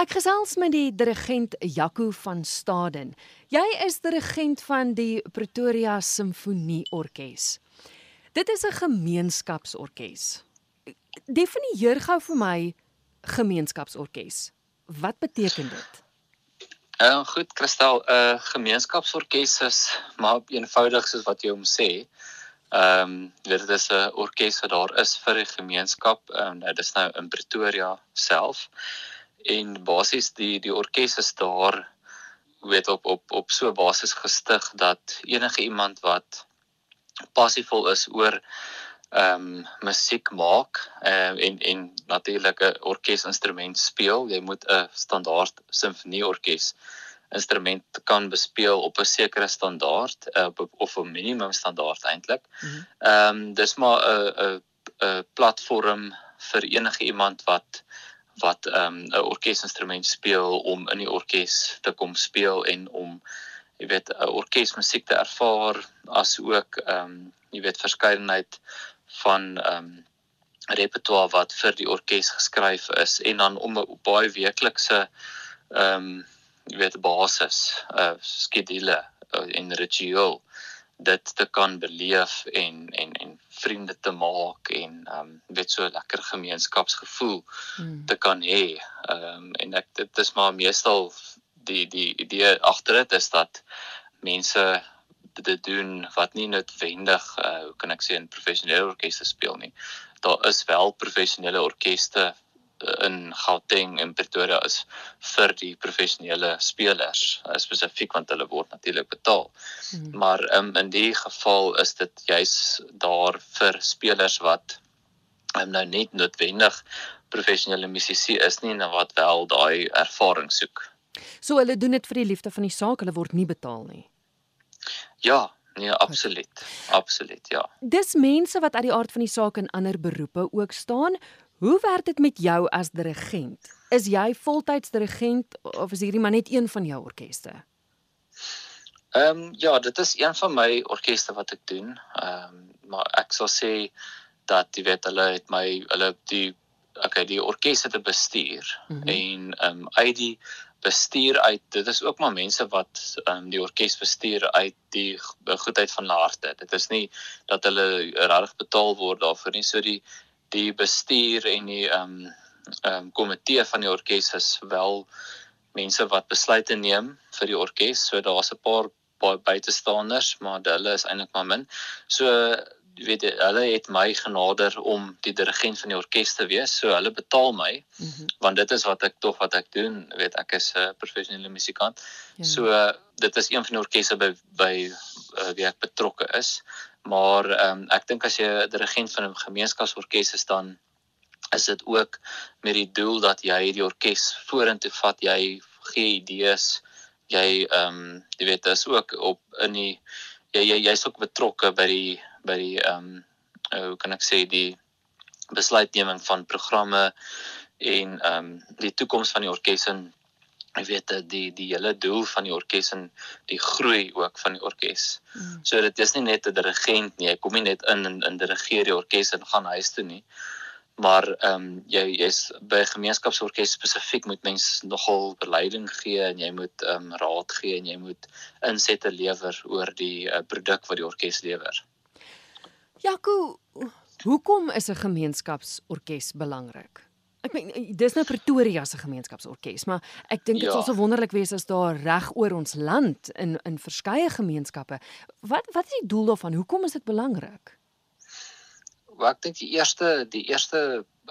Ek gesels met die dirigent Jaco van Staden. Jy is dirigent van die Pretoria Simfonie Orkees. Dit is 'n gemeenskapsorkes. Definieer gou vir my gemeenskapsorkes. Wat beteken dit? Uh goed, Kristel, 'n uh, gemeenskapsorkes is maar eenvoudig soos wat jy hom sê. Ehm um, dit is 'n orkes wat daar is vir die gemeenskap. Ehm um, nou dis nou in Pretoria self. En basies die die orkes is daar weet op op op so basis gestig dat enige iemand wat passievol is oor ehm um, musiek maak uh, en en natuurlik 'n orkesinstrument speel, jy moet 'n standaard simfonieorkes instrument kan bespeel op 'n sekere standaard uh, of 'n minimum standaard eintlik. Mhm. Ehm mm um, dis maar 'n 'n 'n platform vir enige iemand wat wat ehm um, 'n orkesinstrument speel om in die orkes te kom speel en om jy weet 'n orkesmusiek te ervaar as ook ehm um, jy weet verskeidenheid van ehm um, repertoire wat vir die orkes geskryf is en dan om 'n baie weeklikse ehm um, jy weet basis uh skedule uh, en ritueel dit te kan beleef en en en vriende te maak en um weet so lekker gemeenskapsgevoel hmm. te kan hê. Um en ek dit is maar meestal die die idee agter dit is dat mense dit doen wat nie noodwendig uh hoe kan ek sê 'n professionele orkes speel nie. Daar is wel professionele orkeste in Gauteng en Pretoria is vir die professionele spelers uh, spesifiek want hulle word natuurlik betaal. Hmm. Maar um, in die geval is dit juis daar vir spelers wat um, nou net noodwendig professionele musisi is nie en wat wel daai ervaring soek. So hulle doen dit vir die liefde van die saak, hulle word nie betaal nie. Ja, nee, absoluut. Absoluut, ja. Dis mense wat uit die aard van die saak in ander beroepe ook staan. Hoe werk dit met jou as dirigent? Is jy voltyds dirigent of is hierdie maar net een van jou orkeste? Ehm um, ja, dit is een van my orkeste wat ek doen. Ehm um, maar ek sal sê dat jy weet hulle het my hulle die okay, die orkeste te bestuur mm -hmm. en ehm um, uit die bestuur uit dit is ook maar mense wat ehm um, die orkes bestuur uit die goedheid van hulle harte. Dit is nie dat hulle regtig betaal word daarvoor nie. So die die bestuur en die ehm um, ehm um, komitee van die orkes is wel mense wat besluite neem vir die orkes. So daar's 'n paar baie buitestanders, maar hulle is eintlik maar min. So jy weet hulle het my genader om die dirigent van die orkes te wees. So hulle betaal my mm -hmm. want dit is wat ek tog wat ek doen. Jy weet ek is 'n uh, professionele musikant. Ja. So uh, dit is een van die orkeste by by uh, wie ek betrokke is. Maar ehm um, ek dink as jy 'n dirigent van 'n gemeenskapsorkes is dan is dit ook met die doel dat jy die orkes vorentoe vat, jy gee idees, jy ehm um, jy weet dis ook op in die jy jy jy's ook betrokke by die by die ehm um, hoe kan ek sê die besluitneming van programme en ehm um, die toekoms van die orkes en jy weet die die hele doel van die orkes en die groei ook van die orkes. Mm. So dit is nie net 'n dirigent nie, jy kom nie net in en in dirigeer die orkes en gaan huis toe nie. Maar ehm um, jy jy's by gemeenskapsorkes spesifiek moet mens nogal beleiding gee en jy moet ehm um, raad gee en jy moet insette lewer oor die uh, produk wat die orkes lewer. Jaco, hoekom is 'n gemeenskapsorkes belangrik? Ek meen dis nou Pretoria se gemeenskapsorkes, maar ek dink dit ja. sal so wonderlik wees as daar reg oor ons land in in verskeie gemeenskappe. Wat wat is die doel daarvan? Hoekom is dit belangrik? Wat ek dink die eerste die eerste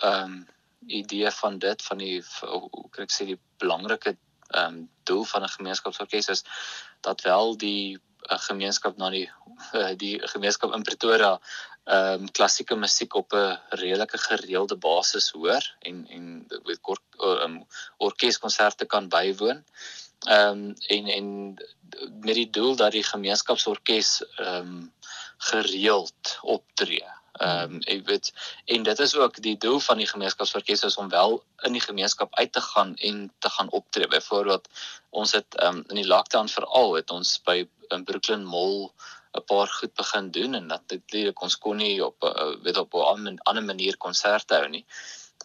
ehm um, idee van dit van die hoe kan ek sê die belangrike ehm um, doel van 'n gemeenskapsorkes is dat wel die 'n gemeenskap na die uh, die gemeenskap in Pretoria ehm um, klassieke musiek op 'n redelike gereelde basis hoor en en weet kort um, orkeskonserte kan bywoon. Ehm um, en en met die doel dat die gemeenskapsorkes ehm um, gereeld optree. Ehm um, ek weet en dit is ook die doel van die gemeenskapsorkes is om wel in die gemeenskap uit te gaan en te gaan optree. Byvoorbeeld ons het ehm um, in die lockdown veral het ons by in Brooklyn Mall 'n paar goed begin doen en dat dit ons kon nie op uh, weet op 'n ander manier konserte hou nie.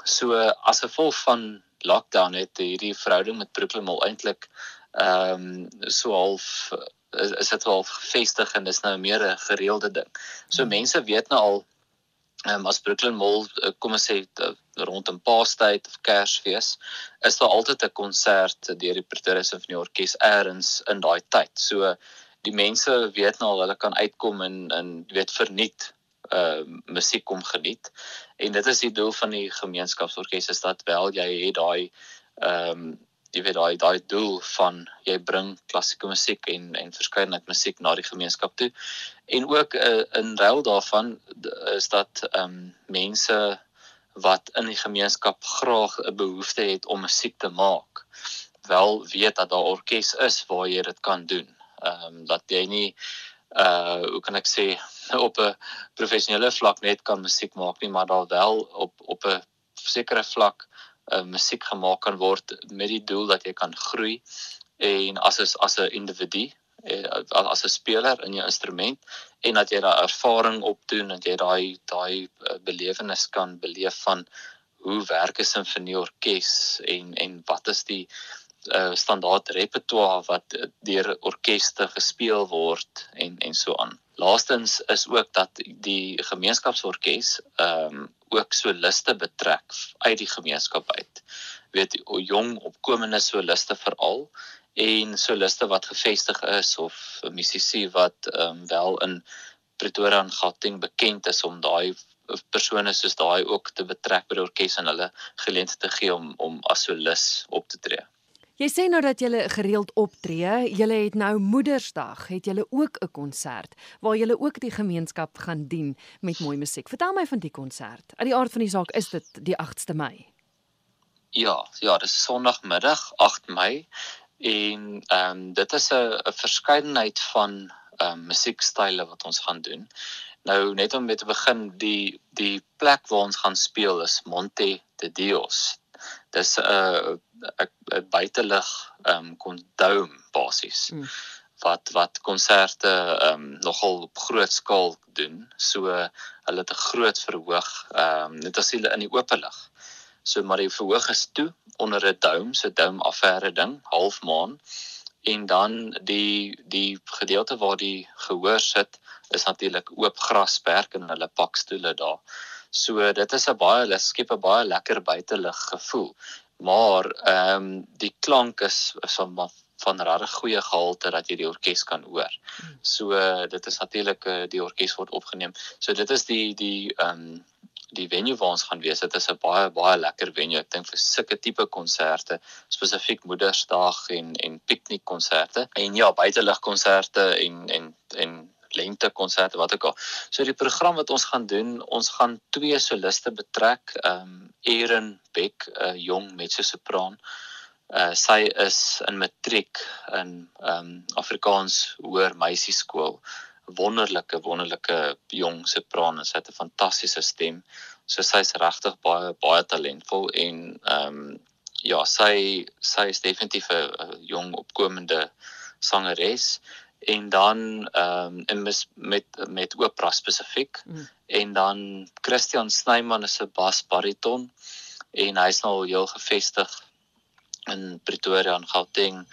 So as gevolg van lockdown het hierdie verhouding met Brooklyn Mall eintlik ehm um, so half is, is dit wel gefestig en dis nou meer 'n gereelde ding. So mense weet nou al ehm um, as Brooklyn Mall eh, kom ons sê eh, rondom Paastyd of Kersfees is daar altyd 'n konsert deur die Pretoria Symphony Orkees eers in daai tyd. So die mense weet nou al hulle kan uitkom en en weet verniet uh musiek kom geniet. En dit is die doel van die gemeenskapsorkes is dat wel jy het daai ehm um, jy weet daai daai doel van jy bring klassieke musiek en en verskeidenheid musiek na die gemeenskap toe. En ook uh, in ruil daarvan is dat ehm um, mense wat in die gemeenskap graag 'n behoefte het om musiek te maak, wel weet dat daar orkes is waar jy dit kan doen. Ehm um, dat jy nie uh hoe kan ek sê op 'n professionele vlak net kan musiek maak nie, maar daar wel op op 'n sekere vlak uh, musiek gemaak kan word met die doel dat jy kan groei en as is as 'n individu eh, as 'n speler in jou instrument en dat jy daai ervaring opdoen en jy daai daai belewenis kan beleef van hoe werk 'n simfonieorkes en en wat is die uh, standaard repertoire wat deur orkeste gespeel word en en so aan. Laastens is ook dat die gemeenskapsorkes ehm um, ook soliste betrek uit die gemeenskap uit. Weet jong opkomende soliste veral en soliste wat gevestig is of musisi wat ehm um, wel in Pretoria en Gauteng bekend is om daai persone soos daai ook te betrek by die orkes en hulle geleentheid te gee om om as solis op te tree. Jy sê nou dat jy gereeld optree. Jy het nou Moedersdag, het jy ook 'n konsert waar jy ook die gemeenskap gaan dien met mooi musiek. Vertel my van die konsert. Uit die aard van die saak is dit die 8ste Mei. Ja, ja, dis Sondagmiddag 8 Mei en ehm um, dit is 'n verskeidenheid van ehm um, musiekstyle wat ons gaan doen. Nou net om met te begin, die die plek waar ons gaan speel is Monte de Dios dis 'n uh, 'n buitelug ehm um, kondoom basies mm. wat wat konserte ehm um, nogal op groot skaal doen. So hulle het 'n groot verhoog ehm um, net as hulle in die oop lig. So maar die verhoog is toe onder 'n dome, so dome affære ding, halfmaan. En dan die die gedeelte waar die gehoor sit is natuurlik oop grasperk en hulle pak stoele daar. So dit is 'n baie hulle skep 'n baie lekker buitelug gevoel. Maar ehm um, die klank is van van regtig goeie gehalte dat jy die orkes kan hoor. So dit is natuurlik uh, die orkes word opgeneem. So dit is die die ehm um, die venue waar ons gaan wees. Dit is 'n baie baie lekker venue. Ek dink vir sulke tipe konserte, spesifiek Moedersdag en en piknikkonserte en ja, buitelugkonserte en en en lente konserte wat ook al. So die program wat ons gaan doen, ons gaan twee soliste betrek, ehm um, Erin Beck, 'n uh, jong mezzo-sopran. Uh sy is in matriek in ehm um, Afrikaans hoër meisieskool. Wonderlike wonderlike jong sopran, sy het 'n fantastiese stem. So sy's regtig baie baie talentvol en ehm um, ja, sy sy is definitief 'n jong opkomende sangeres en dan ehm um, met met met opera spesifiek mm. en dan Christian Snyman is 'n basbariton en hy's nou al heel gevestig in Pretoria en Gauteng.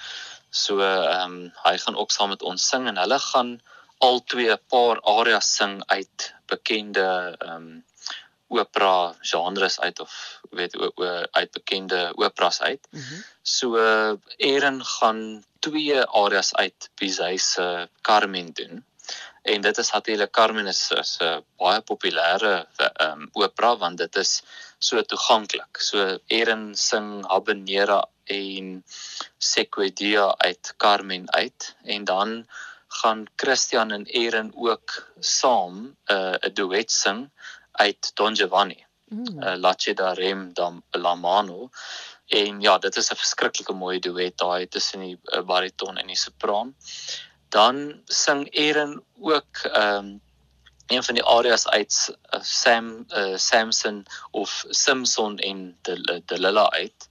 So ehm um, hy gaan ook saam met ons sing en hulle gaan al twee paar areas sing uit bekende ehm um, opera genres uit of weet o, o, uit bekende operas uit. Mm -hmm. So Erin gaan twee areas uit Bizet se Carmen doen. En dit is natuurlik Carmen is 'n baie populêre um, opera want dit is so toeganklik. So Erin sing Habanera en Sequoia uit Carmen uit en dan gaan Christian en Erin ook saam uh, 'n duet sing uit Don Giovanni. Mm. Uh, La Città Rem da la Mano. En ja, dit is 'n verskriklike mooi duet daai tussen die uh, bariton en die sopran. Dan sing Erin ook ehm um, een van die arias uit uh, Sam uh, Samson of Simpson en De Delila uit.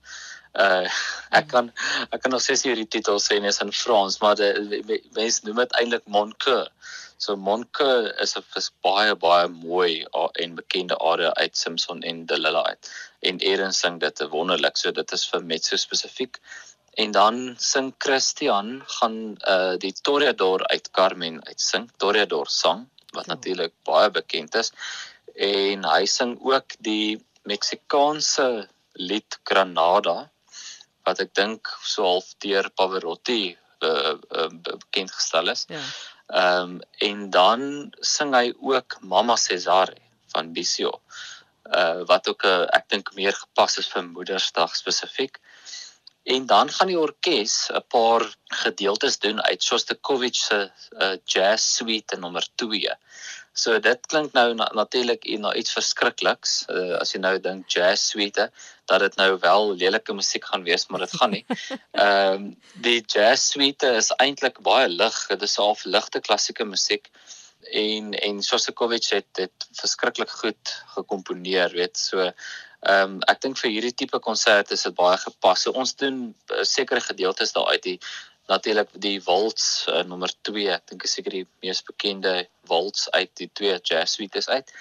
Uh ek kan ek kan nog steeds nie die titel sê nie is in Frans, maar mense noem dit eintlik Monque. So Monque is 'n baie baie mooi en bekende aria uit Simpson en Delilah uit. En Erin sing dit wonderlik. So dit is vir mezzo spesifiek. En dan sing Christian gaan uh die Toreador uit Carmen uitsing, Toreador sang wat ja. natuurlik baie bekend is. En hy sing ook die Meksikaanse lied Granada wat ek dink so half deur Pavarotti uh, uh, bekend gestel is. Ja. Ehm um, en dan sing hy ook Mama Cesare van Bisio. Uh wat ook 'n uh, ek dink meer gepas is vir Moedersdag spesifiek. En dan gaan die orkes 'n paar gedeeltes doen uit Shostakovich se uh, Jazz Suite nommer 2. So dit klink nou na, natuurlik na iets verskrikliks uh, as jy nou dink jazz suite dat dit nou wel lelike musiek gaan wees maar dit gaan nie. Ehm um, die jazz suite is eintlik baie lig. Dit is half ligte klassieke musiek en en Shostakovich het dit verskriklik goed gekomponeer, weet so. Ehm um, ek dink vir hierdie tipe konsert is dit baie gepas. So ons doen uh, sekere gedeeltes daar uit die natuurlik die waltz uh, nommer 2 ek dink is seker die mees bekende waltz uit die twee jazz suites uit.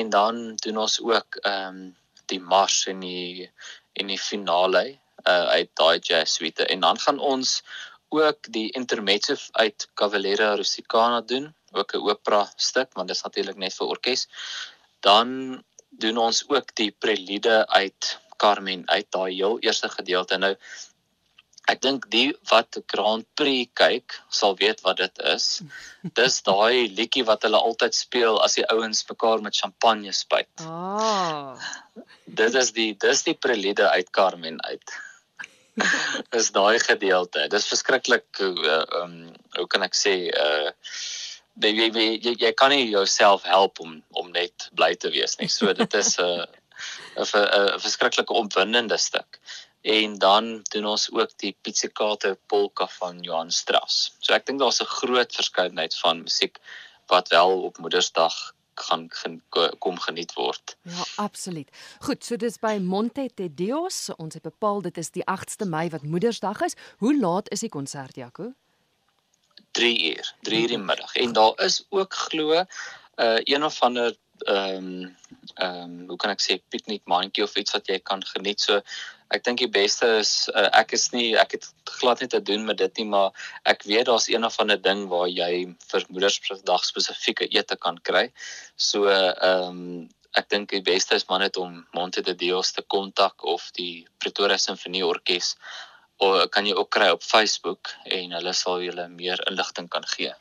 En dan doen ons ook ehm um, die mars en die en die finale uh, uit daai jazz suite en dan gaan ons ook die intermezzo uit Cavalera Rusticana doen ook 'n opera stuk want dit is natuurlik net vir orkes. Dan doen ons ook die prelude uit Carmen uit daai heel eerste gedeelte. Nou Ek dink die wat Grand Prix kyk sal weet wat dit is. Dis daai liedjie wat hulle altyd speel as die ouens mekaar met champagne spuit. Ah. Oh. Dit is die dis die prelude uit Carmen uit. is daai gedeelte. Dis verskriklik uh, um hoe kan ek sê uh jy, jy, jy, jy kan nie jouself help om om net bly te wees nie. So dit is 'n uh, 'n verskriklike opwindende stuk en dan doen ons ook die pizzicate polka van Johan Strauss. So ek dink daar's 'n groot verskeidenheid van musiek wat wel op Moedersdag gaan kom geniet word. Ja, absoluut. Goed, so dis by Monte de Dios. Ons het bepaal dit is die 8ste Mei wat Moedersdag is. Hoe laat is die konsert, Jaco? 3 uur, 3 uur die middag. En daar is ook glo 'n uh, een of ander ehm um, ehm um, hoe kan ek sê piknik mandjie of iets wat jy kan geniet. So ek dink die beste is uh, ek is nie ek het glad nie te doen met dit nie maar ek weet daar's een of ander ding waar jy vir Moedersdag spesifieke ete kan kry. So ehm um, ek dink die beste is maar net om Monte de Dios te kontak of die Pretoria Sinfonie Orkees of kan jy ook kry op Facebook en hulle sal julle meer inligting kan gee.